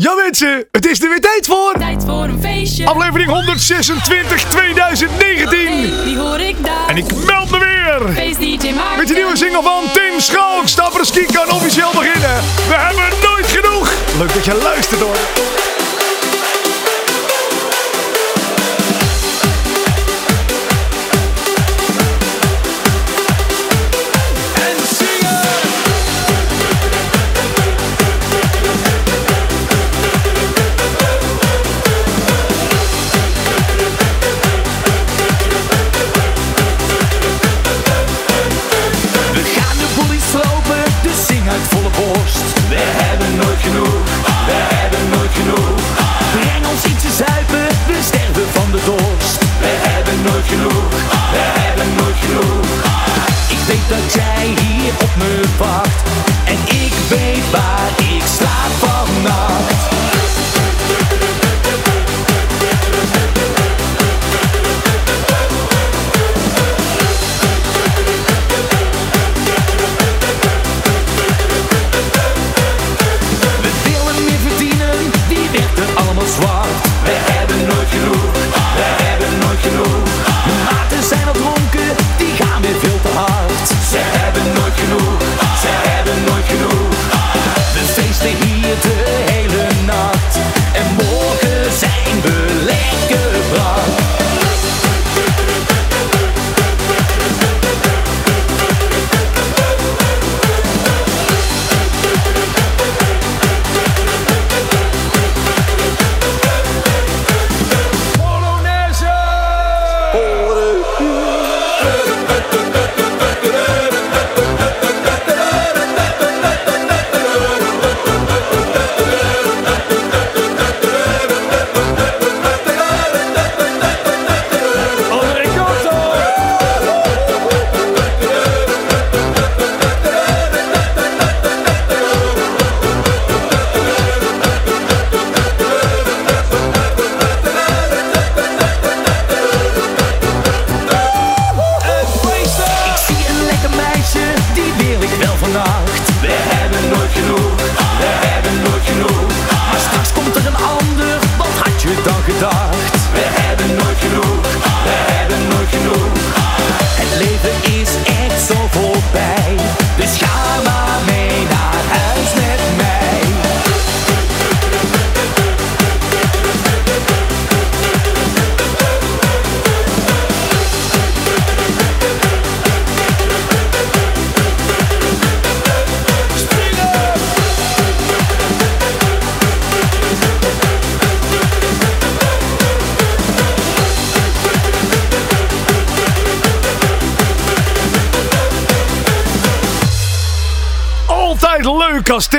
Ja mensen, het is er weer tijd voor. Tijd voor een feestje. Aflevering 126 2019. Die hoor ik daar. En ik meld me weer. Feest DJ Maarten. Met de nieuwe single van Tim Schalk. Stapperski kan officieel beginnen. We hebben nooit genoeg. Leuk dat je luistert hoor.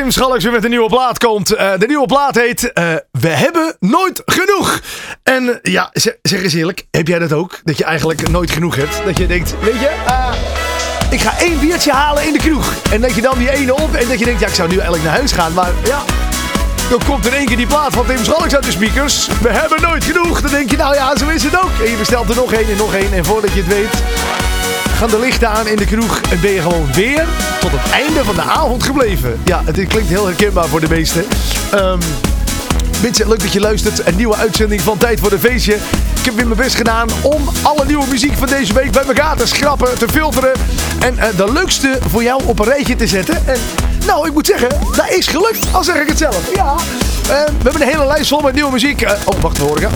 Tim Schalks weer met een nieuwe plaat komt. Eh, de nieuwe plaat heet eh, We hebben nooit genoeg. En ja, zeg, zeg eens eerlijk, heb jij dat ook? Dat je eigenlijk nooit genoeg hebt? Dat je denkt, weet je, eh, ik ga één biertje halen in de kroeg. En dat je dan die ene op en dat je denkt, ja, ik zou nu eigenlijk naar huis gaan. Maar ja, dan komt in één keer die plaat van Tim Schalks uit de speakers. We hebben nooit genoeg. Dan denk je, nou ja, zo is het ook. En je bestelt er nog één en nog één. En voordat je het weet, gaan de lichten aan in de kroeg en ben je gewoon weer tot het einde van de avond gebleven. Ja, het klinkt heel herkenbaar voor de meesten. Ehm Mensen, leuk dat je luistert. Een nieuwe uitzending van Tijd voor de Feestje. Ik heb weer mijn best gedaan om alle nieuwe muziek van deze week bij elkaar te schrappen, te filteren. En eh, de leukste voor jou op een rijtje te zetten. En nou, ik moet zeggen, dat is gelukt. Al zeg ik het zelf. Ja. Eh, we hebben een hele lijst vol met nieuwe muziek. Eh, oh, wacht, hoor ik.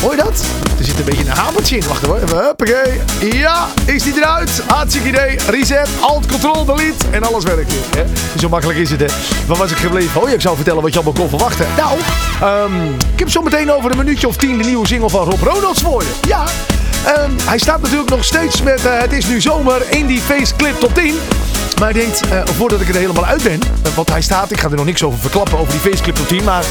Hoor je dat? Er zit een beetje een hamertje in. Wacht hoor. Even. Ja, is die eruit? Hartstikke idee. Reset, alt, control, delete. En alles werkt weer. Hè? Zo makkelijk is het hè. Waar was ik gebleven? Oh ik zou vertellen wat je allemaal kon verwachten. Nou, ehm, ik heb zo meteen over een minuutje of tien de nieuwe single van Rob Ronalds voor je. Ja. Ehm, hij staat natuurlijk nog steeds met eh, Het is nu zomer in die faceclip top 10. Maar ik denk, eh, voordat ik er helemaal uit ben, eh, want hij staat, ik ga er nog niks over verklappen over die faceclip top 10, maar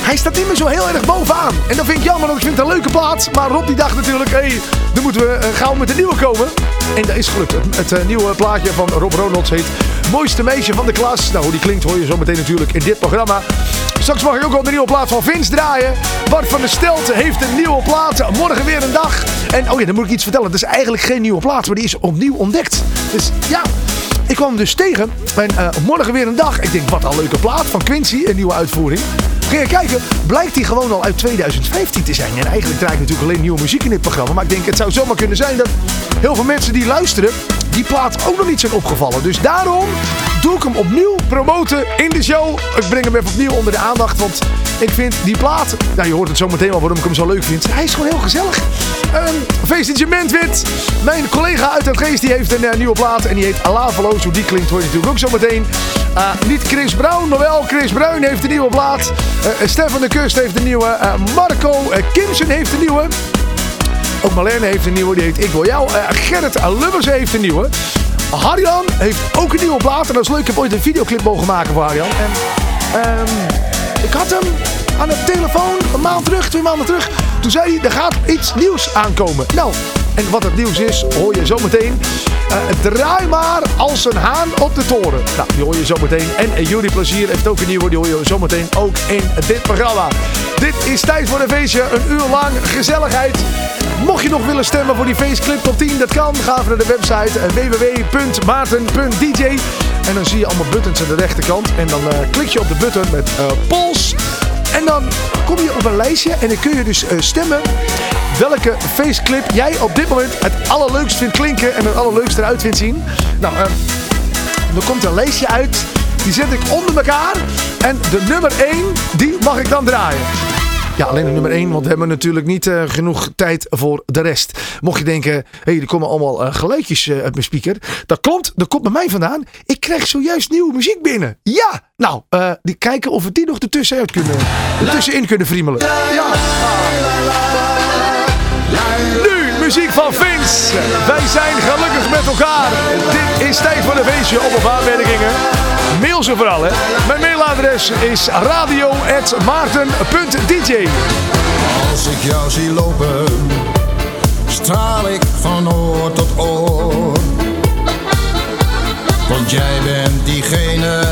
hij staat niet meer zo heel erg bovenaan. En dat vind ik jammer, want ik vind het een leuke plaats. Maar Rob die dacht natuurlijk, hé, hey, dan moeten we gauw met de nieuwe komen. En dat is gelukt. Het, het nieuwe plaatje van Rob Ronalds heet Mooiste meisje van de klas. Nou, hoe die klinkt hoor je zo meteen natuurlijk in dit programma. Straks mag ik ook al de nieuwe plaat van Vince draaien. Bart van der Stelt heeft een nieuwe plaat. Morgen weer een dag. En oh ja, dan moet ik iets vertellen. Het is eigenlijk geen nieuwe plaat, maar die is opnieuw ontdekt. Dus ja, ik kwam dus tegen. En eh, morgen weer een dag. Ik denk, wat een leuke plaat van Quincy. Een nieuwe uitvoering. Ging je kijken, blijkt die gewoon al uit 2015 te zijn. En eigenlijk draai ik natuurlijk alleen nieuwe muziek in dit programma. Maar ik denk, het zou zomaar kunnen zijn dat heel veel mensen die luisteren, die plaat ook nog niet zijn opgevallen. Dus daarom doe ik hem opnieuw promoten in de show. Ik breng hem even opnieuw onder de aandacht. Want ik vind die plaat, nou je hoort het zo meteen wel waarom ik hem zo leuk vind. Hij is gewoon heel gezellig. Um, feestje Mentwit. Mijn collega uit het geest die heeft een uh, nieuwe plaat. En die heet Alaveloos. Hoe die klinkt hoor je natuurlijk ook zo meteen. Uh, niet Chris Brown, maar wel Chris Bruin heeft een nieuwe plaat. Uh, Stefan de Kust heeft een nieuwe. Marco Kimsen heeft een nieuwe. Ook Marlene heeft een nieuwe, die heet Ik Wil Jou. Uh, Gerrit Lubbers heeft een nieuwe. Harjan heeft ook een nieuwe plaat. En dat is leuk, ik heb ooit een videoclip mogen maken voor Harjan. En um, ik had hem aan de telefoon een maand terug, twee maanden terug. Toen zei hij, er gaat iets nieuws aankomen. Nou, en wat het nieuws is, hoor je zometeen. Uh, draai maar als een haan op de toren. Nou, die hoor je zometeen. En uh, Jury Plezier heeft ook een nieuwe, die hoor je zometeen ook in dit programma. Dit is tijd voor een feestje, een uur lang gezelligheid. Mocht je nog willen stemmen voor die feestclip top 10, dat kan. Ga even naar de website www.maarten.dj En dan zie je allemaal buttons aan de rechterkant. En dan klik je op de button met Pols. En dan kom je op een lijstje en dan kun je dus stemmen welke feestclip jij op dit moment het allerleukst vindt klinken en het allerleukste eruit vindt zien. Nou, uh, er komt een lijstje uit. Die zet ik onder elkaar. En de nummer 1, die mag ik dan draaien. Ja, alleen de nummer 1, want we hebben natuurlijk niet uh, genoeg tijd voor de rest. Mocht je denken, hé, hey, er komen allemaal uh, geluidjes uh, uit mijn speaker. Dat klopt, dat komt bij mij vandaan. Ik krijg zojuist nieuwe muziek binnen. Ja, nou, die kijken of we die nog ertussenuit kunnen, ertussenin kunnen friemelen. Ja. Muziek van Vince. Wij zijn gelukkig met elkaar. Dit is tijd voor een feestje op of. Mail ze vooral, hè. Mijn mailadres is radio.maarten.dj Als ik jou zie lopen, straal ik van oor tot oor. Want jij bent diegene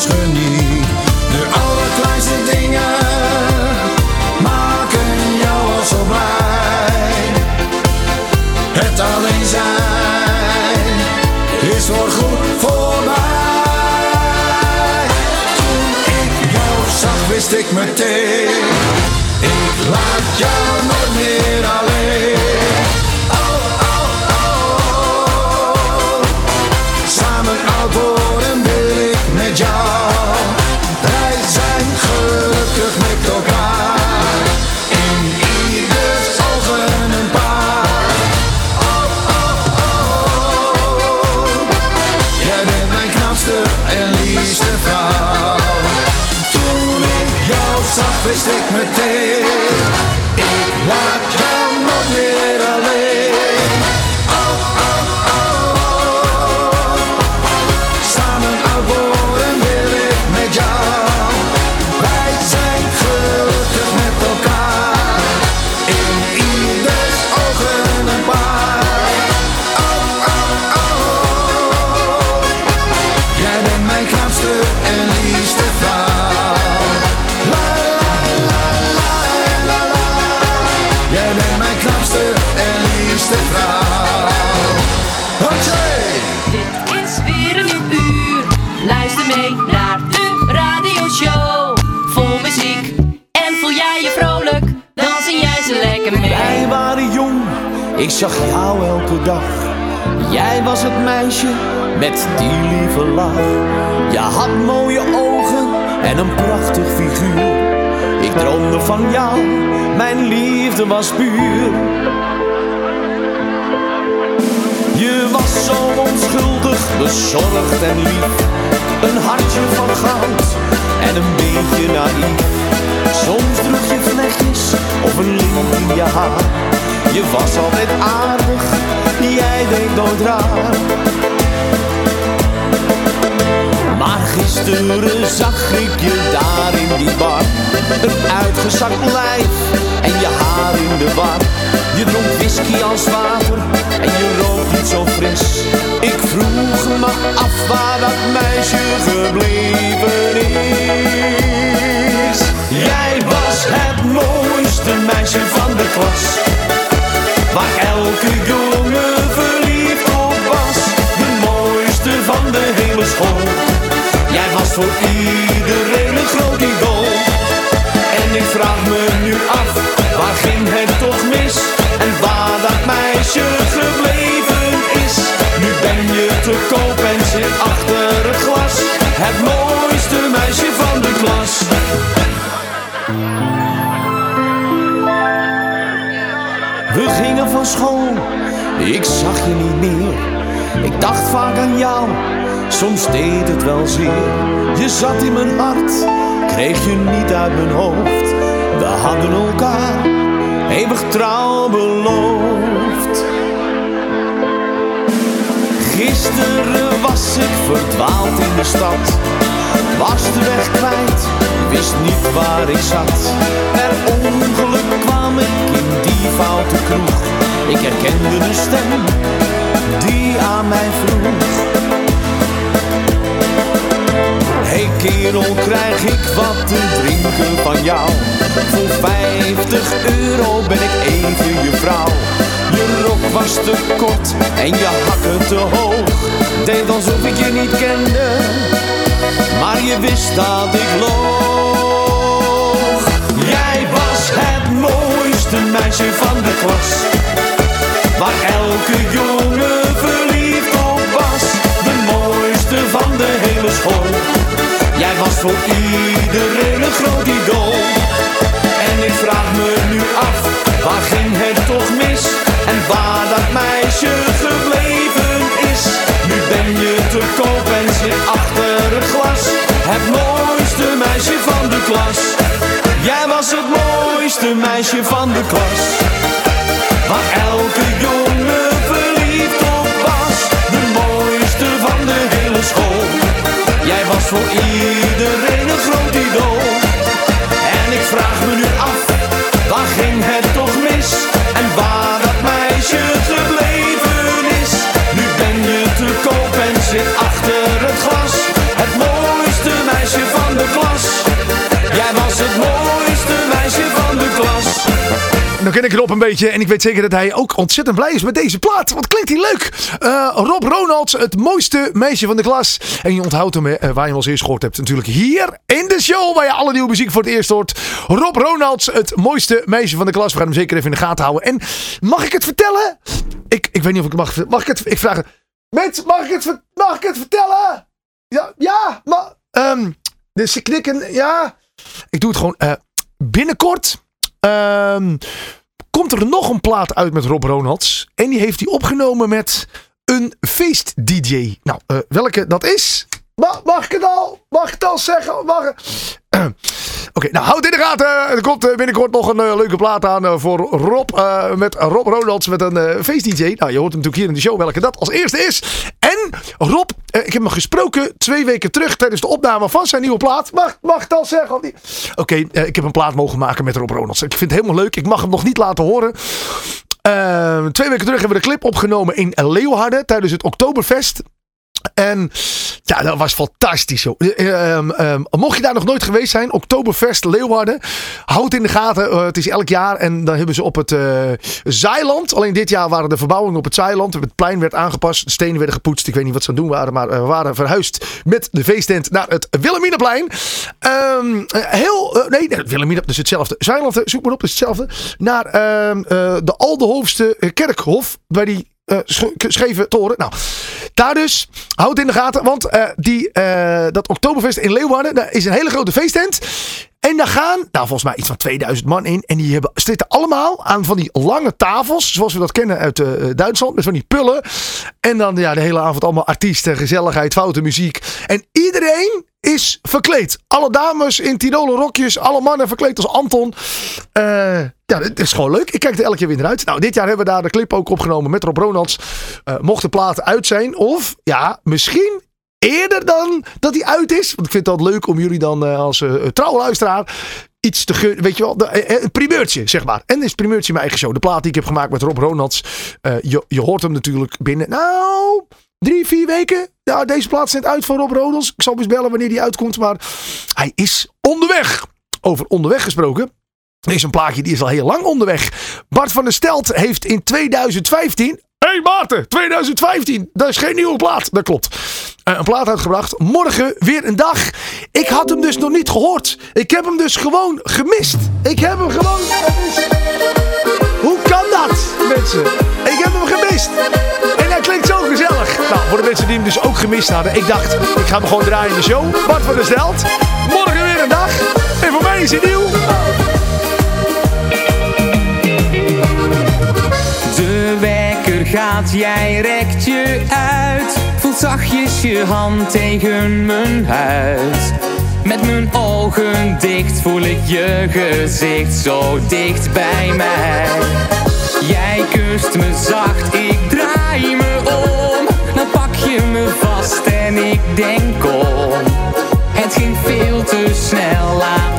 De allerkleinste dingen maken jou al zo blij. Het alleen zijn is voorgoed voorbij. Toen ik jou zag, wist ik meteen. Ik laat jou nooit wist met die lieve lach. Je had mooie ogen en een prachtig figuur. Ik droomde van jou, mijn liefde was puur. Je was zo onschuldig, bezorgd en lief. Een hartje van goud en een beetje naïef. Soms droeg je vlechtjes of een lint in je haar. Je was altijd aardig, jij deed nooit raar. Gisteren zag ik je daar in die bar. Een uitgezakt lijf en je haar in de war. Je dronk whisky als water en je rook niet zo fris. Ik vroeg me af waar dat meisje gebleven is. Jij was het mooiste meisje van de klas. Voor iedereen een groot idool. En ik vraag me nu af, waar ging het toch mis? En waar dat meisje gebleven is? Nu ben je te koop en zit achter het glas. Het mooiste meisje van de klas. We gingen van school, ik zag je niet meer. Ik dacht vaak aan jou, soms deed het wel zeer. Je zat in mijn hart, kreeg je niet uit mijn hoofd. We hadden elkaar eeuwig trouw beloofd. Gisteren was ik verdwaald in de stad. Was de weg kwijt, wist niet waar ik zat. Per ongeluk kwam ik in die foute kroeg. Ik herkende de stem die aan mij vroeg. Kerel, krijg ik wat te drinken van jou? Voor 50 euro ben ik even je vrouw. Je rok was te kort en je hakken te hoog. Deed alsof ik je niet kende, maar je wist dat ik loog. Jij was het mooiste meisje van de klas. Voor iedereen een groot idool. En ik vraag me nu af, waar ging het toch mis? En waar dat meisje gebleven is? Nu ben je te koop en zit achter het glas. Het mooiste meisje van de klas. Jij was het mooiste meisje van de klas. Waar voor iedereen een groot idool. En ik vraag me nu af, waar ging het toch mis? En waar dat meisje gebleven is? Nu ben je te koop en zit achter het glas. Het mooiste meisje van de klas. Jij was het mooiste meisje van de klas. Dan ken ik Rob een beetje en ik weet zeker dat hij ook ontzettend blij is met deze plaat. Klinkt leuk. Eh, Rob Ronalds, het mooiste meisje van de klas. En je onthoudt hem, eh, waar je hem als eerst gehoord hebt. Natuurlijk hier in de show waar je alle nieuwe muziek voor het eerst hoort. Rob Ronalds, het mooiste meisje van de klas. We gaan hem zeker even in de gaten houden. En mag ik het vertellen? Ik, ik weet niet of ik mag. Mag ik het? Ik vraag het. Mag ik het, mag ik het vertellen? Ja, ja, maar... ehm, dus ze knikken, ja. Ik doe het gewoon eh, binnenkort. Ehm, komt er nog een plaat uit met Rob Ronalds. En die heeft hij opgenomen met een feest-dj. Nou, eh, welke dat is? Mag, ik het al? Mag ik het al zeggen? Mag, Oké, nou houd in de gaten. Er komt eh, binnenkort nog een eh, leuke plaat aan voor Rob. met Rob Ronalds met een feest-dj. Nou, je hoort hem natuurlijk hier in de show welke dat als eerste is. En Rob, ik heb hem gesproken twee weken terug tijdens de opname van zijn nieuwe plaat. Mag, mag al zeggen? Oké, eh, ik heb een plaat mogen maken met Rob Ronalds. Ik vind het helemaal leuk. Ik mag hem nog niet laten horen. Eh, twee weken terug hebben we de clip opgenomen in Leeuwarden tijdens het Oktoberfest. En ja, dat was fantastisch. Joh. Eh, ehm, ehm, mocht je daar nog nooit geweest zijn, Oktoberfest Leeuwarden. Houd in de gaten. eh, het is elk jaar. En dan hebben ze op het eh Zeiland. Alleen dit jaar waren de verbouwingen op het Zeiland. Het plein werd aangepast. De stenen werden gepoetst. Ik weet niet wat ze aan het doen waren. Maar we waren verhuisd met de feesttent naar het Wilhelminaplein. Ehm, eh, heel, nee, nee, Wilhelmina, dus hetzelfde. Zeiland, zoek maar op, is hetzelfde. Naar ehm, de Aldehoofste eh, Kerkhof. Bij die scheve toren. Nou, daar dus. Houd in de gaten. Want eh, die, eh, dat Oktoberfest in Leeuwarden. Daar is een hele grote feesttent. En daar gaan, nou volgens mij iets van 2000 man in. En die hebben, zitten allemaal aan van die lange tafels. Zoals we dat kennen uit eh, Duitsland. Met van die pullen. En dan ja, de hele avond allemaal artiesten, gezelligheid, foute muziek. En iedereen is verkleed. Alle dames in Tiroler rokjes. Alle mannen verkleed als Anton. Eh, ja, het is gewoon leuk. Ik kijk er elke keer weer naar uit. Nou, dit jaar hebben we daar de clip ook opgenomen met Rob Ronalds. Eh, mocht de plaat uit zijn. Of, ja, misschien eerder dan dat hij uit is. Want ik vind altijd leuk om jullie dan eh, als eh trouwe luisteraar iets te gunnen. Weet je wel, eh, een primeurtje, zeg maar. En is primeurtje mijn eigen show. De plaat die ik heb gemaakt met Rob Ronalds. Je, je hoort hem natuurlijk binnen, nou, drie, vier weken. Ja, deze plaat net uit van Rob Ronalds. Ik zal hem eens bellen wanneer die uitkomt. Maar hij is onderweg. Over onderweg gesproken. Er is een plaatje die is al heel lang onderweg. Bart van der Stelt heeft in 2015. Hey Maarten, 2015. Dat is geen nieuwe plaat. Dat klopt. Eh, een plaat uitgebracht. Morgen weer een dag. Ik had hem dus nog niet gehoord. Ik heb hem dus gewoon gemist. Ik heb hem gewoon gemist. Hoe kan dat, mensen? Ik heb hem gemist. En hij klinkt zo gezellig. Nou, voor de mensen die hem dus ook gemist hadden. Ik dacht, ik ga hem gewoon draaien in de show. Bart van der Stelt. Morgen weer een dag. En voor mij is hij nieuw. Gaat, jij rekt je uit. Voelt zachtjes je hand tegen mijn huid. Met mijn ogen dicht voel ik je gezicht zo dicht bij mij. Jij kust me zacht, ik draai me om. Dan pak je me vast en ik denk om. Het ging veel te snel, laten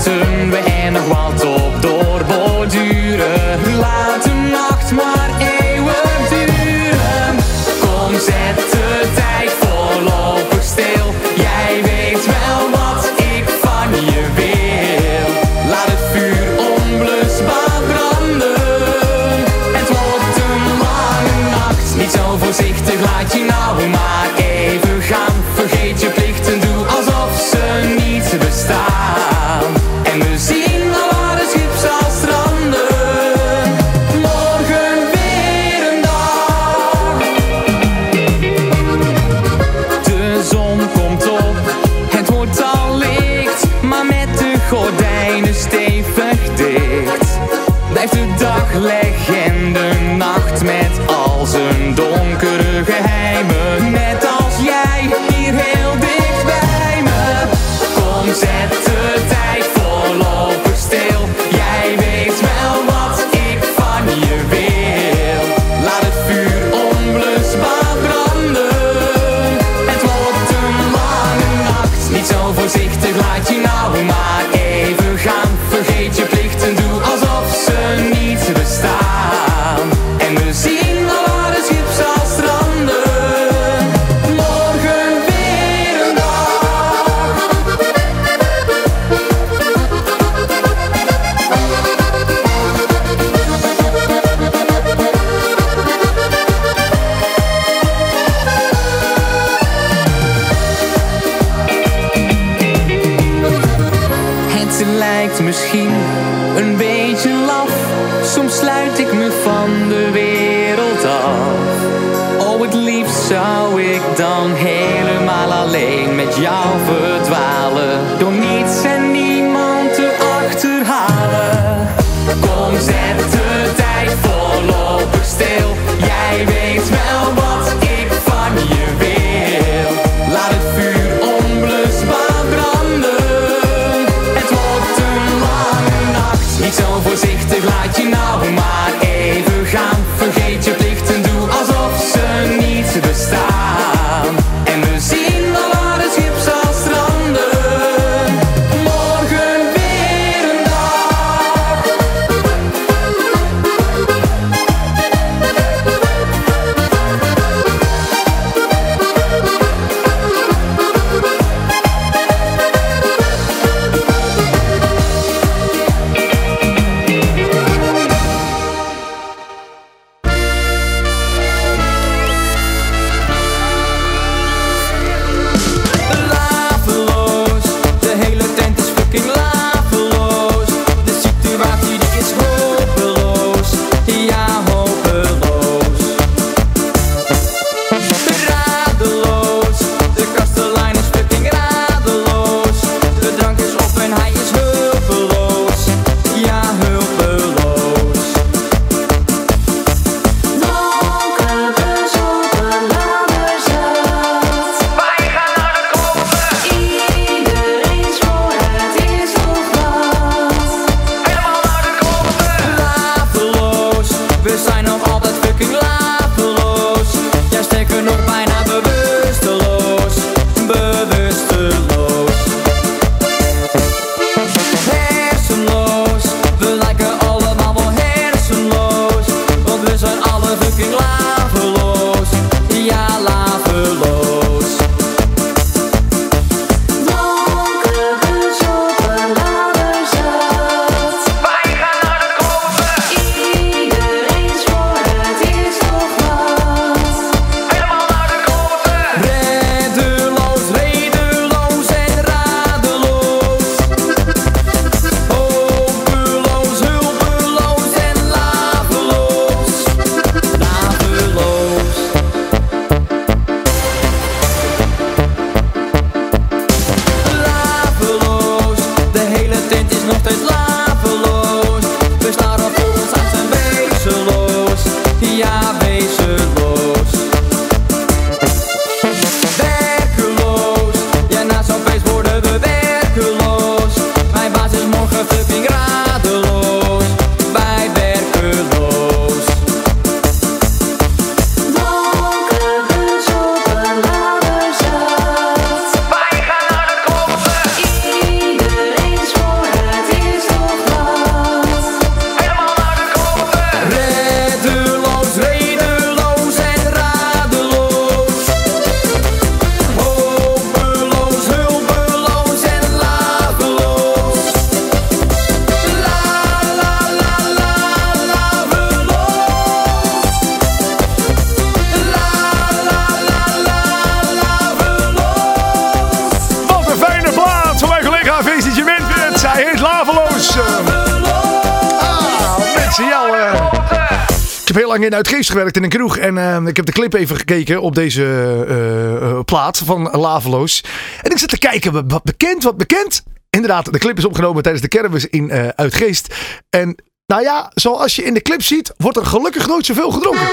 in Uitgeest gewerkt in een kroeg. En eh, ik heb de clip even gekeken op deze eh, plaat van Laveloos. En ik zit te kijken, wat- bekend, wat bekend. Inderdaad, de clip is opgenomen tijdens de kermis in Uitgeest. En nou ja, zoals je in de clip ziet, wordt er gelukkig nooit zoveel gedronken.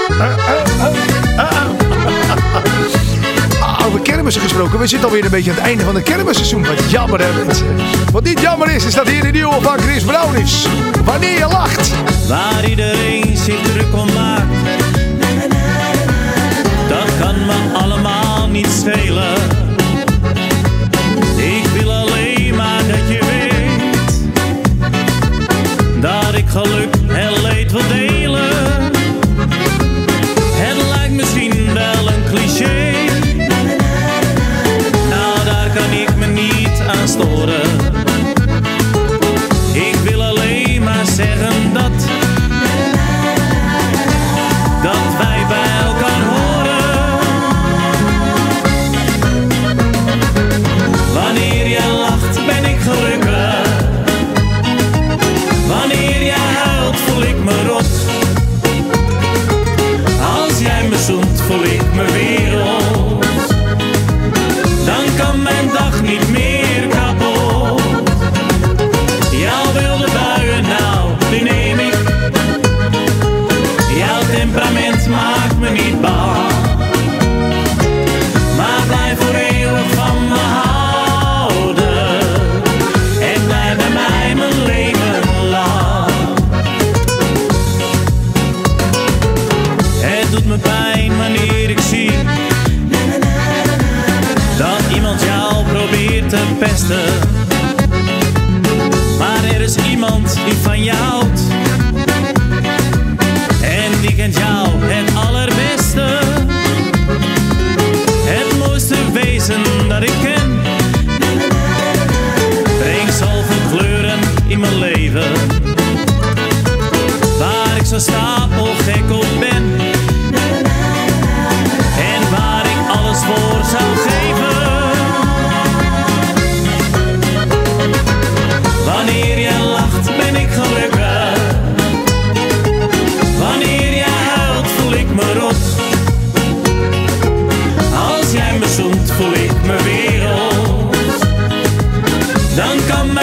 Over kermissen gesproken, we zitten alweer een beetje aan het einde van het kermisseizoen. Wat jammer hè. Wat niet jammer is, is dat hier de nieuwe van Chris Brown is. Wanneer je lacht. Waar iedereen zich druk om maakt. Dat kan me allemaal niet schelen. Ik wil alleen maar dat je weet dat ik geluk en leed wil. Kan ik me niet aan storen.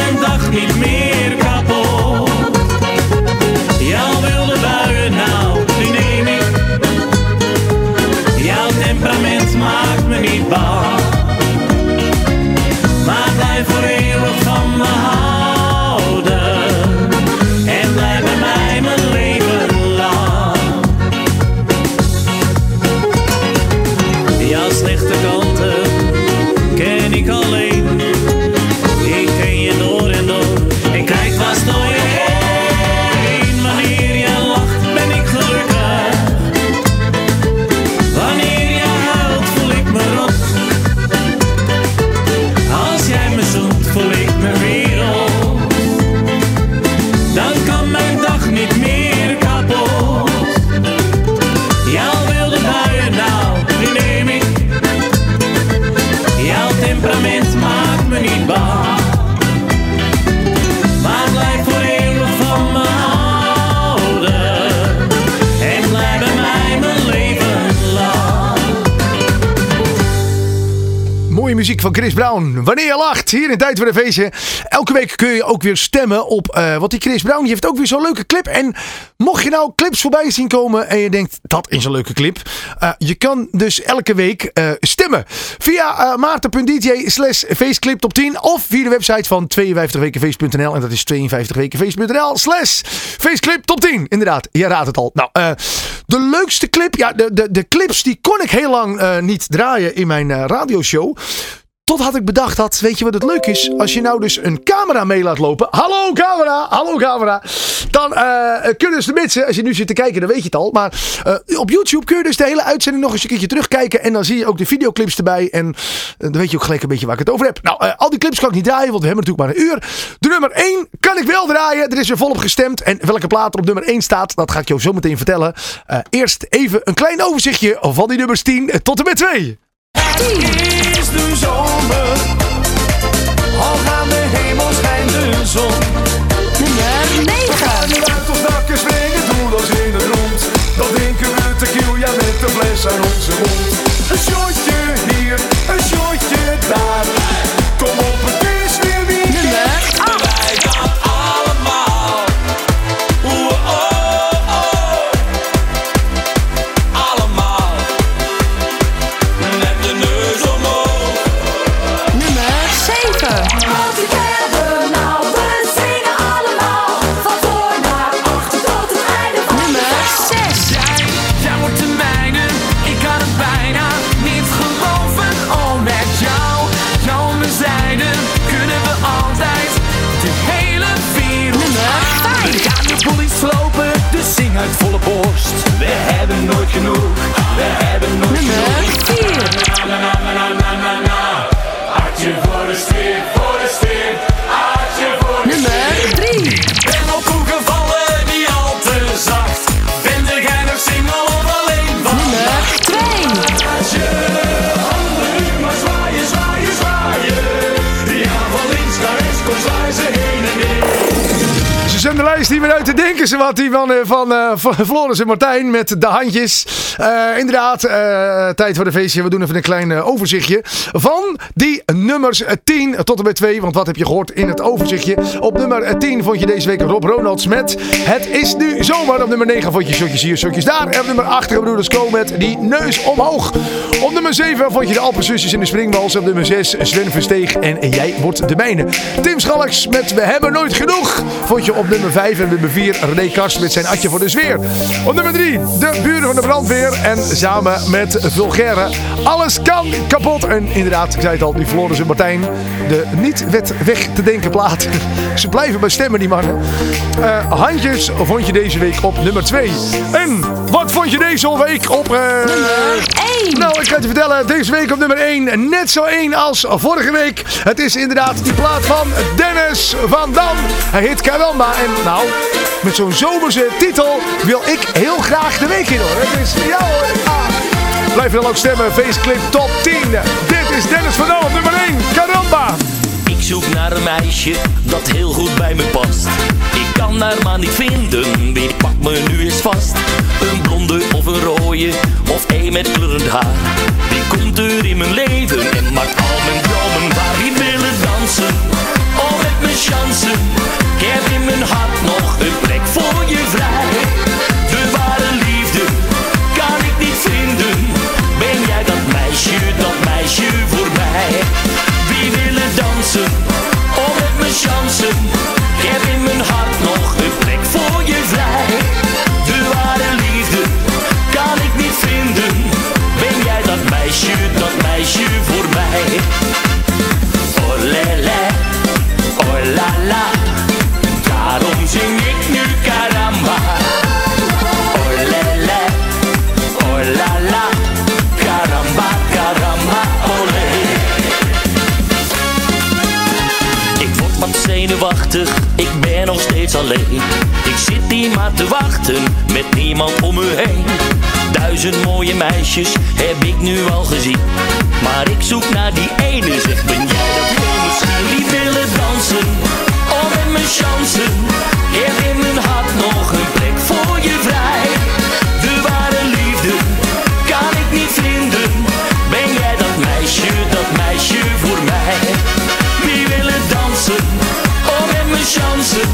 Kan mijn dag Chris Brown. Wanneer je lacht, hier in Tijd voor de Feestje. Elke week kun je ook weer stemmen op eh wat die Chris Brown. Die heeft ook weer zo'n leuke clip. En mocht je nou clips voorbij zien komen en je denkt dat is een leuke clip. eh, je kan dus elke week eh, stemmen. Via eh maarten.dj slash feestclip top 10. Of via de website van 52wekenfeest.nl. En dat is 52wekenfeest.nl slash feestclip top 10. Inderdaad, je raadt het al. Nou, de leukste clip. Ja, de, de, de clips die kon ik heel lang niet draaien in mijn radioshow. Tot had ik bedacht dat, weet je wat het leuk is? Als je nou dus een camera mee laat lopen. Hallo camera, hallo camera. Dan eh, kunnen de mensen, als je nu zit te kijken, dan weet je het al. Maar eh, op YouTube kun je dus de hele uitzending nog eens een keertje terugkijken. En dan zie je ook de videoclips erbij. En eh, dan weet je ook gelijk een beetje waar ik het over heb. Nou, al die clips kan ik niet draaien, want we hebben natuurlijk maar een uur. De nummer 1 kan ik wel draaien. Er is weer volop gestemd. En welke plaat er op nummer 1 staat, dat ga ik jou zo meteen vertellen. Eerst even een klein overzichtje van die nummers 10 tot en met 2. Het is nu zomer, al gaan de hemel schijnt de zon. Nummer 9. We gaan nu uit ons dakje springen, doelloos in het rond. Dan drinken we tequila met de fles aan onze mond. Weer. Lijst niet meer uit te denken. Ze wat die van, eh, van, eh, van Floris en Martijn met de handjes. Eh, inderdaad, tijd voor de feestje. We doen even een klein overzichtje van die nummers eh, 10 tot en met 2. Want wat heb je gehoord in het overzichtje? Op nummer eh, 10 vond je deze week Rob Ronalds met Het is nu zomer. Op nummer 9 vond je Shotjes hier, Shotjes daar. En op nummer 8 Broeders Co met Die Neus Omhoog. Op nummer 7 vond je de Alpenzusjes in de Springwals. Op nummer 6 Sven Versteeg en Jij wordt de mijne. Tim Schalks met We hebben nooit genoeg. Vond je op nummer 5 en nummer 4 René Kast met zijn Atje voor de Sfeer. Op nummer 3 de buren van de brandweer. En samen met Vulgaire Alles kan kapot. En inderdaad, ik zei het al, die Floris en Martijn. De niet wet weg te denken plaat. Ze blijven bij stemmen die mannen. Eh, handjes vond je deze week op nummer 2. En wat vond je deze week op... eh, Eén. nou, ik ga je vertellen. Deze week op nummer 1. Net zo 1 als vorige week. Het is inderdaad die plaat van Dennis van Dam. Hij heet Caramba. En nou, met zo'n zomerse titel wil ik heel graag de week in. Het is jou hoor. Ah. Blijf dan ook stemmen. Faceclip top 10. Dit is Dennis van op nummer 1. Caramba. Ik zoek naar een meisje dat heel goed bij me past. Ik kan haar maar niet vinden, wie pakt me nu eens vast? Een blonde of een rode, of een met kleurend haar. Wie komt er in mijn leven en maakt al mijn dromen waar? Wie willen dansen, mijn chansen. Ik heb in mijn hart nog een plek voor je vrij. Om me heen. Duizend mooie meisjes heb ik nu al gezien. Maar ik zoek naar die ene, zeg ben jij dat heel misschien? Die willen dansen, oh met mijn chansen. Heb in mijn hart nog een plek voor je vrij. De ware liefde kan ik niet vinden. Ben jij dat meisje, dat meisje voor mij? Wie willen dansen? Oh, met mijn chansen.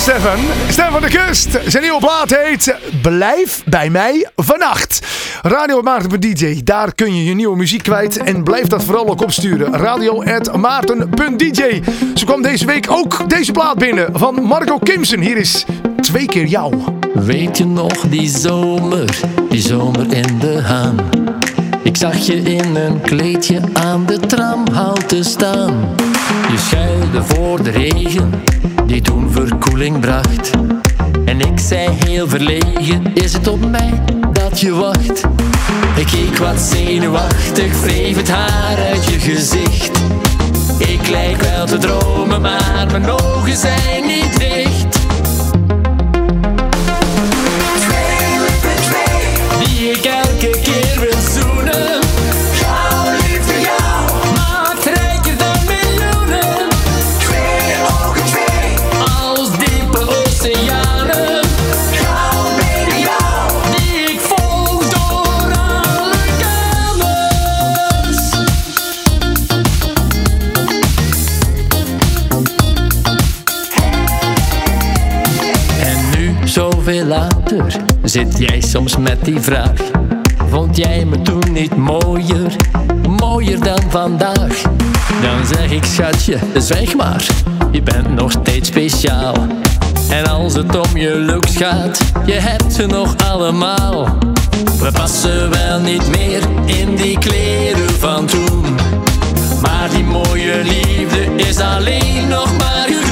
Stefan. Stefan van de Kust. Zijn nieuwe plaat heet Blijf bij mij vannacht. Radio Maarten DJ. Daar kun je je nieuwe muziek kwijt. En blijf dat vooral ook opsturen. Radio Maarten.dj. Zo kwam deze week ook deze plaat binnen van Marco Kimsen. Hier is Twee keer jou. Weet je nog die zomer, die zomer in de haan? Ik zag je in een kleedje aan de tramhalte staan. Je schuilde voor de regen, die toen verkoeling bracht. En ik zei heel verlegen, is het op mij dat je wacht? Ik keek wat zenuwachtig, wreef het haar uit je gezicht. Ik lijk wel te dromen, maar mijn ogen zijn niet dicht. Zit jij soms met die vraag. Vond jij me toen niet mooier, mooier dan vandaag? Dan zeg ik, schatje, zwijg maar, je bent nog steeds speciaal. En als het om je looks gaat, je hebt ze nog allemaal. We passen wel niet meer in die kleren van toen. Maar die mooie liefde is alleen nog maar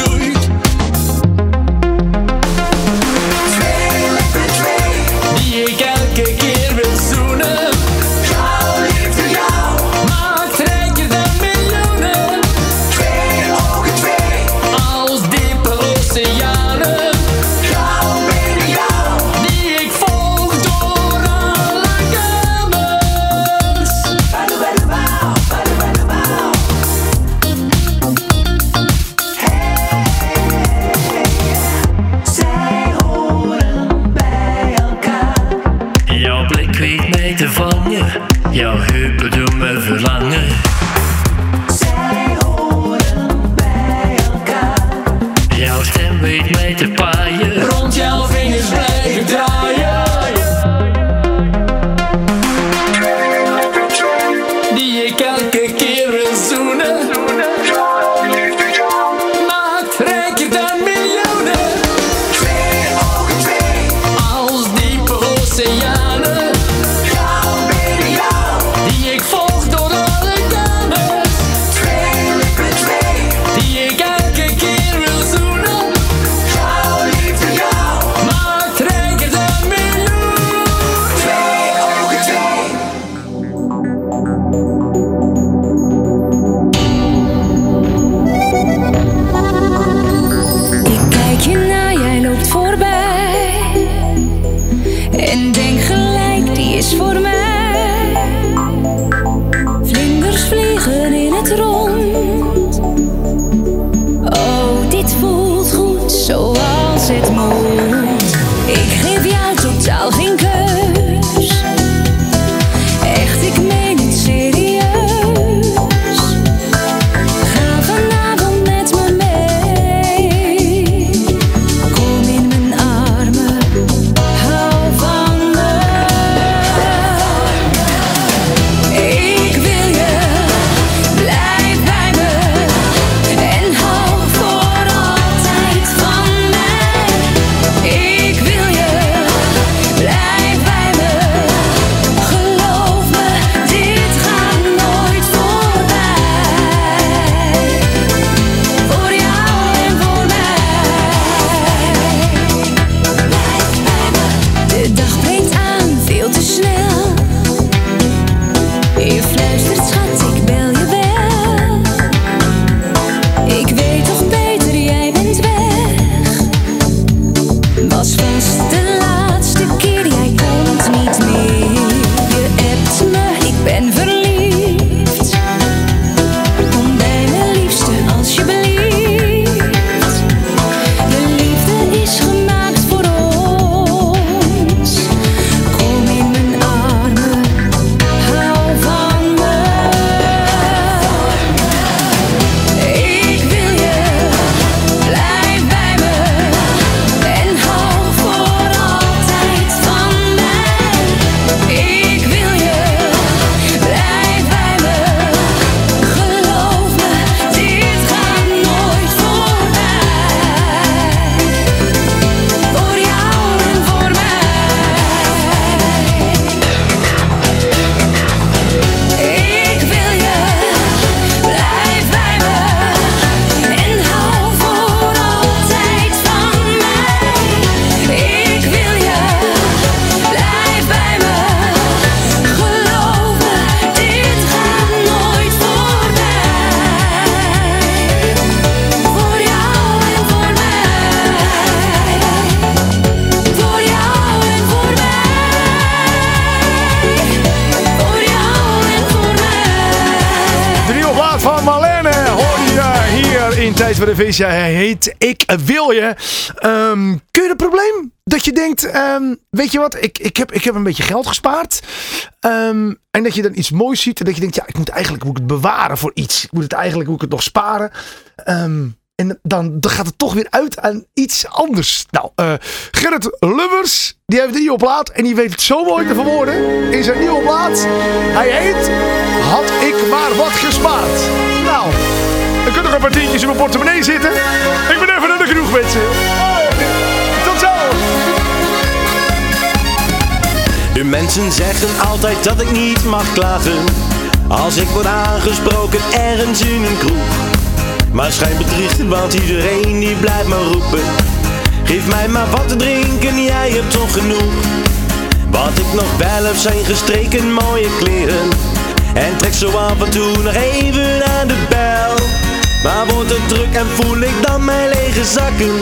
de feestje. Hij heet Ik Wil Je. Ehm, kun je het probleem dat je denkt, ehm, weet je wat, ik, ik, heb, ik heb een beetje geld gespaard. Ehm, en dat je dan iets moois ziet en dat je denkt, ja, ik moet eigenlijk moet ik het bewaren voor iets. Ik moet het eigenlijk moet ik het nog sparen. En dan, dan gaat het toch weer uit aan iets anders. Nou, eh Gerrit Lubbers, die heeft een nieuwe plaat. En die weet het zo mooi te verwoorden in zijn nieuwe plaat. Hij heet Had ik maar wat gespaard. Er kunnen nog een paar tientjes in mijn portemonnee zitten. Ik ben even naar de genoeg, mensen. Hoi, Tot zo. De mensen zeggen altijd dat ik niet mag klagen Als ik word aangesproken ergens in een kroeg Maar schijn bedriegt, want iedereen die blijft maar roepen Geef mij maar wat te drinken, jij hebt toch genoeg Wat ik nog wel heb zijn gestreken mooie kleren En trek zo af en toe nog even aan de bel Maar wordt het druk en voel ik dan mijn lege zakken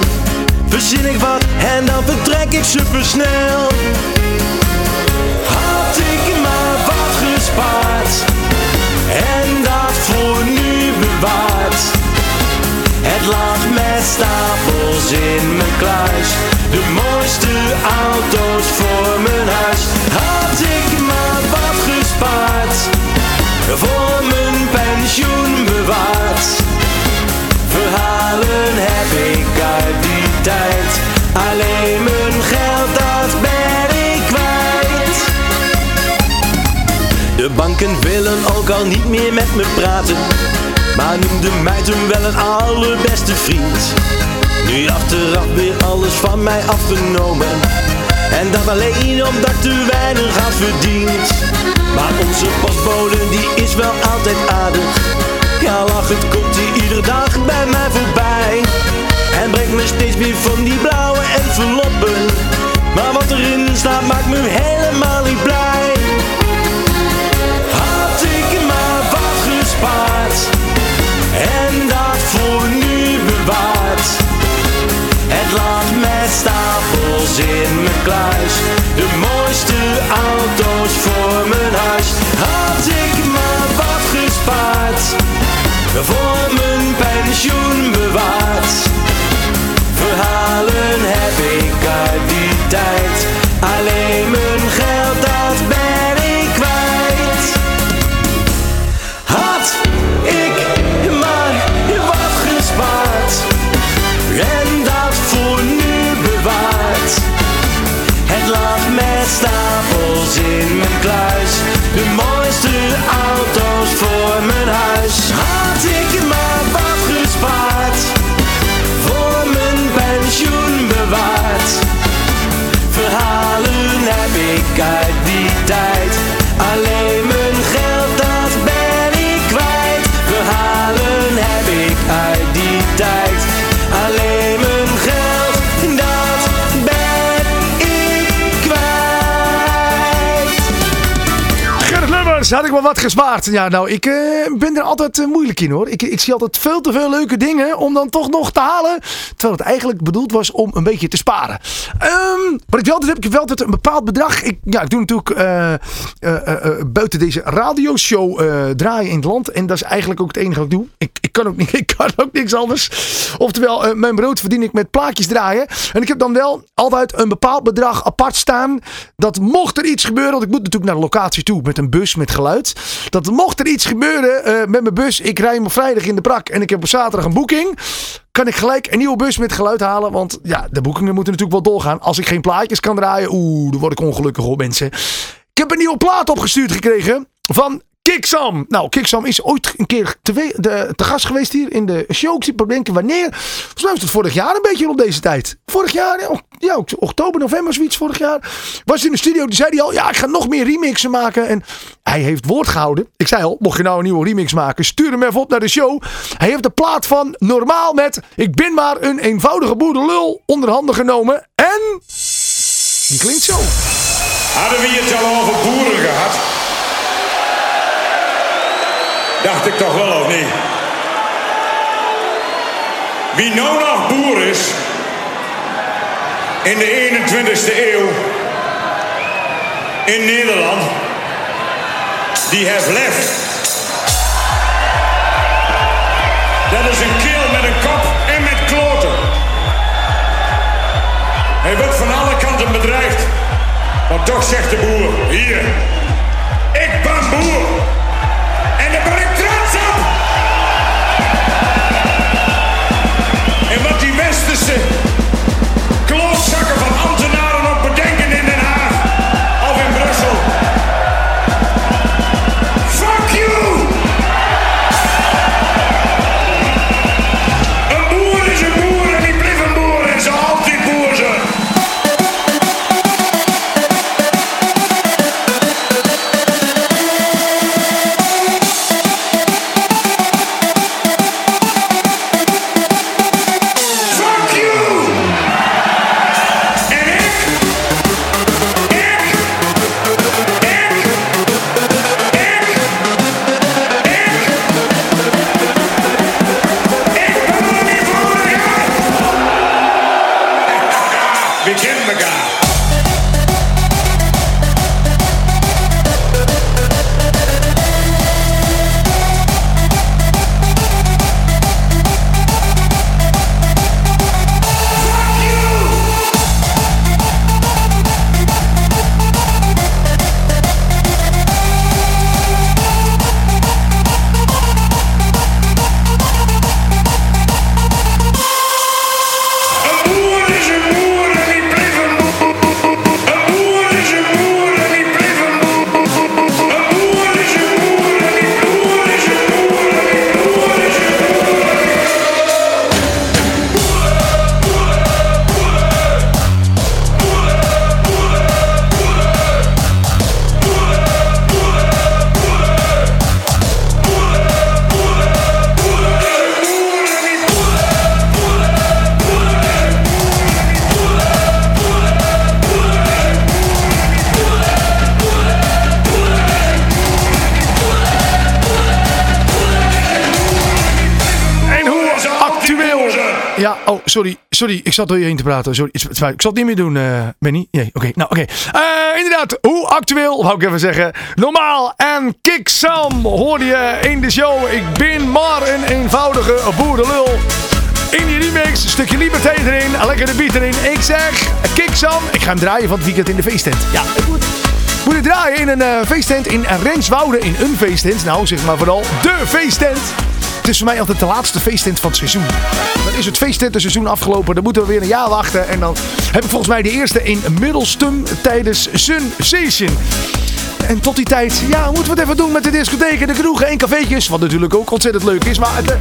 Verzin ik wat en dan vertrek ik supersnel had ik maar wat gespaard en dat voor nu bewaard. Het lag met stapels in mijn kluis, de mooiste auto's voor mijn huis. Had ik maar wat gespaard, voor mijn pensioen bewaard. Verhalen heb ik alleen mijn geld dat ben ik kwijt. De banken willen ook al niet meer met me praten. Maar noemde mij toen wel een allerbeste vriend. Nu achteraf weer alles van mij afgenomen. En dat alleen omdat ik te weinig had verdiend. Maar onze postbode die is wel altijd aardig Ja lachend komt hij iedere dag bij mij voorbij En brengt me steeds meer van die blauwe enveloppen Maar wat erin staat maakt me helemaal niet blij had ik maar wat gespaard en dat voor nu bewaard. Het lag met stapels in mijn kluis, de mooiste auto's voor mijn huis. Voor mijn pensioen bewaard. Verhalen heb ik uit die tijd, alleen mijn Lubbers, had ik wel wat gespaard. Ja, nou, ik eh, ben er altijd eh, moeilijk in hoor. Ik, ik zie altijd veel te veel leuke dingen om dan toch nog te halen. Terwijl het eigenlijk bedoeld was om een beetje te sparen. Ehm wat ik wel altijd heb, ik wel altijd een bepaald bedrag. Ik, ja, ik doe natuurlijk eh, buiten deze radioshow draaien in het land. En dat is eigenlijk ook het enige wat ik doe. Ik, ik, kan, ook niet, ik kan ook niks anders. Oftewel, mijn brood verdien ik met plaatjes draaien. En ik heb dan wel altijd een bepaald bedrag apart staan. Dat mocht er iets gebeuren, want ik moet natuurlijk naar de locatie toe met een bus met geluid. Dat mocht er iets gebeuren eh, met mijn bus. Ik rij me vrijdag in de brak en ik heb op zaterdag een boeking. Kan ik gelijk een nieuwe bus met geluid halen. Want ja, de boekingen moeten natuurlijk wel doorgaan. Als ik geen plaatjes kan draaien, oeh, dan word ik ongelukkig hoor mensen. Ik heb een nieuwe plaat opgestuurd gekregen van Kiksam. Nou, Kiksam is ooit een keer te, de, gast geweest hier in de show. Ik zit te denken wanneer. Volgens mij het vorig jaar een beetje op deze tijd. Vorig jaar, ja, oktober, november zoiets vorig jaar. Was in de studio, die zei hij al, ja, ik ga nog meer remixen maken. En hij heeft woord gehouden. Ik zei al, mocht je nou een nieuwe remix maken, stuur hem even op naar de show. Hij heeft de plaat van Normaal met Ik ben maar een eenvoudige boerenlul onder handen genomen. En die klinkt zo. Hadden we het al over boeren dacht ik toch wel, of niet? Wie nou nog boer is in de 21ste eeuw in Nederland, die heeft lef. Dat is een keel met een kop en met kloten. Hij wordt van alle kanten bedreigd, maar toch zegt de boer, hier, sorry. Ik zat door je heen te praten. Sorry, ik zal het niet meer doen, eh Benny. Nee, oké. Nou, oké. Eh, inderdaad, hoe actueel, wou ik even zeggen. Normaal en Kick Sam hoorde je in de show. Ik ben maar een eenvoudige boerenlul. In die remix, stukje liberteit erin, een lekkere beat erin. Ik zeg, Kick ik ga hem draaien van het weekend in de feesttent. Ja, ik moet... Moet draaien in een eh, feesttent in Renswoude, in een feesttent. Nou, zeg maar vooral de feesttent. Het is voor mij altijd de laatste feesttent van het seizoen. Dan is het feesttentenseizoen afgelopen. Dan moeten we weer een jaar wachten. En dan heb ik volgens mij de eerste in Middelstum tijdens Sun Station. En tot die tijd, ja, moeten we het even doen met de discotheken, de kroegen en cafeetjes. Wat natuurlijk ook ontzettend leuk is. Maar eh,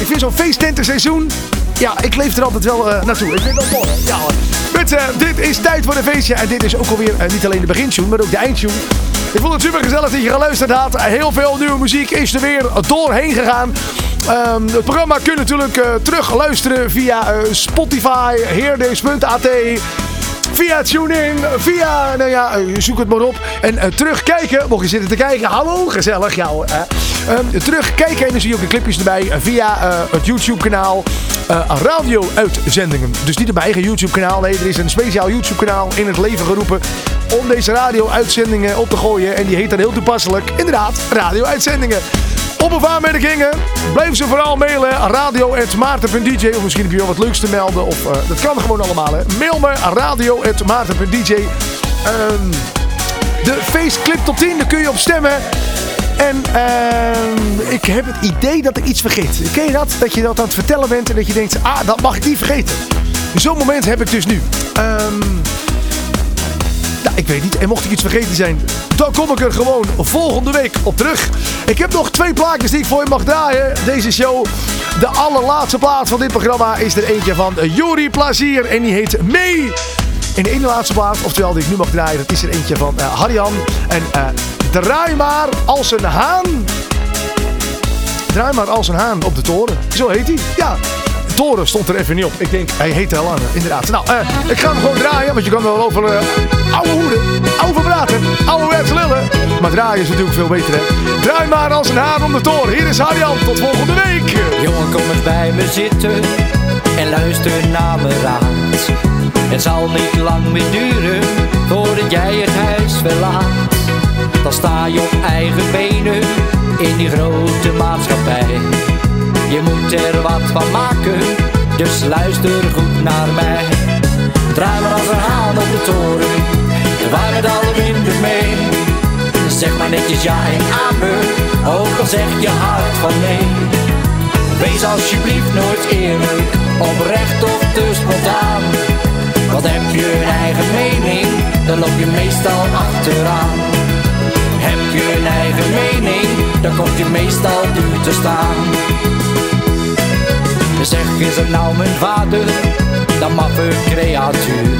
ik vind zo'n feesttentenseizoen, ja, ik leef er altijd wel eh, naartoe. Ik vind dat mooi. Ja hoor. Mensen, dit is tijd voor een feestje. En dit is ook alweer eh, niet alleen de begintune, maar ook de eindtune. Ik vond het super gezellig dat je geluisterd had. Heel veel nieuwe muziek is er weer doorheen gegaan. Ehm, het programma kun je natuurlijk eh, terug luisteren via eh, Spotify, heerdees.at. Via TuneIn, via, nou ja, eh, zoek het maar op. En eh, terugkijken, mocht je zitten te kijken, hallo, gezellig, hè. Ehm, terugkijken en dan zie je ook de clipjes erbij eh, via het YouTube kanaal radio-uitzendingen. Dus niet op mijn eigen YouTube kanaal, nee, er is een speciaal YouTube kanaal in het leven geroepen om deze radio-uitzendingen op te gooien. En die heet dan heel toepasselijk, inderdaad, radio-uitzendingen. Op of aanmerkingen, blijf ze vooral mailen. Radio.maarten.dj Of misschien heb je wel wat leuks te melden. Of eh, dat kan gewoon allemaal. Hè. Mail me radio.maarten.dj Ehm De feestclip tot 10, daar kun je op stemmen. En ehm, ik heb het idee dat ik iets vergeet. Ken je dat? Dat je dat aan het vertellen bent en dat je denkt, ah, dat mag ik niet vergeten. Zo'n moment heb ik dus nu. Ehm ik weet niet. En mocht ik iets vergeten zijn, dan kom ik er gewoon volgende week op terug. Ik heb nog twee plaatjes die ik voor je mag draaien. Deze show. De allerlaatste plaat van dit programma is er eentje van Juri Plazier. En die heet Mee. En de ene laatste plaat, oftewel die ik nu mag draaien, dat is er eentje van eh Harjan. En eh, draai maar als een haan. Draai maar als een haan op de toren. Zo heet hij. Ja. Toren stond er even niet op. Ik denk, hij heet al lang. Inderdaad. Nou, eh, ik ga hem gewoon draaien. Want je kan wel over eh, oude hoeden, oude praten, ouderwets lullen. Maar draaien is natuurlijk veel beter, hè. Draai maar als een haan om de toren. Hier is Harjan. Tot volgende week. Jongen, kom eens bij me zitten en luister naar me raad. Het zal niet lang meer duren voordat jij het huis verlaat. Dan sta je op eigen benen in die grote maatschappij. Je moet er wat van maken, dus luister goed naar mij. Draai maar als een haan op de toren, en waai met alle winden mee. Zeg maar netjes ja en amen, ook al zeg je hart van nee. Wees alsjeblieft nooit eerlijk, oprecht of te spontaan. Want heb je een eigen mening, dan loop je meestal achteraan. Je een eigen mening, dan komt je meestal duur te staan. Zeg, is het nou mijn vader, dat maffe creatuur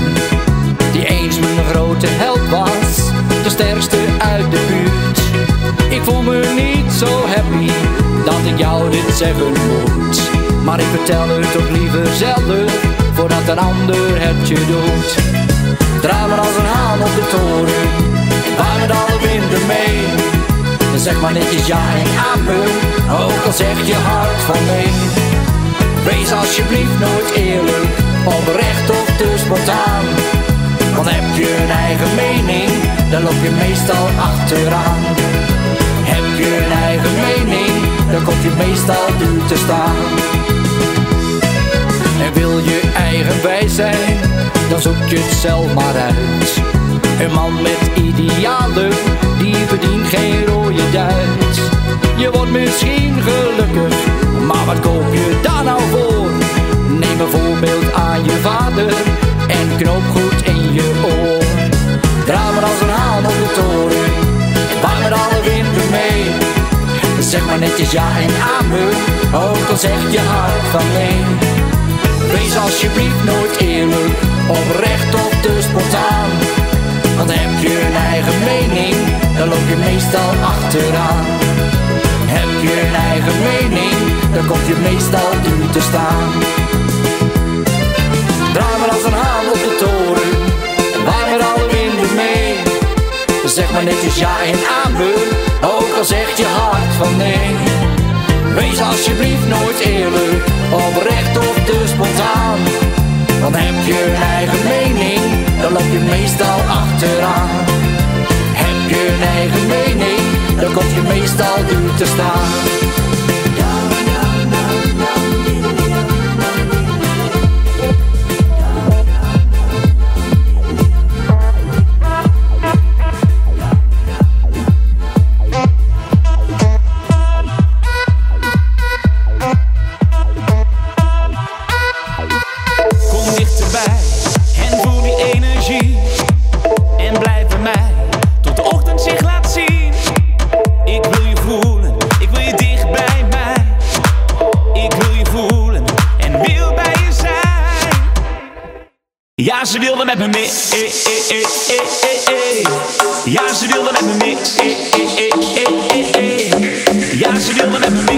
Die eens mijn grote held was, de sterkste uit de buurt Ik voel me niet zo happy, dat ik jou dit zeggen moet Maar ik vertel het toch liever zelf, voordat een ander het je doet Draai maar als een haan op de toren, waar met alle winden mee Zeg maar netjes ja en amen, ook al zeg je hart van nee Wees alsjeblieft nooit eerlijk, oprecht of te spontaan. Want heb je een eigen mening, dan loop je meestal achteraan. Heb je een eigen mening, dan komt je meestal duur te staan. En wil je eigenwijs zijn, dan zoek je het zelf maar uit. Een man met idealen, die verdient geen rode duit. Je wordt misschien gelukkig, maar wat koop je daar nou voor? Neem bijvoorbeeld aan je vader en knoop goed in je oor. Draai maar als een haan op de toren, waar met alle winden mee. Zeg maar netjes ja en amen, ook al zeg je hart van nee. Wees alsjeblieft nooit eerlijk, oprecht of te dan loop je meestal achteraan. Heb je een eigen mening, dan komt je meestal duur te staan. Draai maar als een haan op de toren, waar met alle winden mee. Zeg maar netjes ja en amen, ook al zegt je hart van nee. Wees alsjeblieft nooit eerlijk, oprecht of te spontaan. Want heb je een eigen mening, dan loop je meestal achteraan. Je eigen mening, dan komt je meestal duur te staan. ze wilde met me mee. Eh, eh, eh, ja, ze wilde met me mee. Ja, ze wilde met me mee.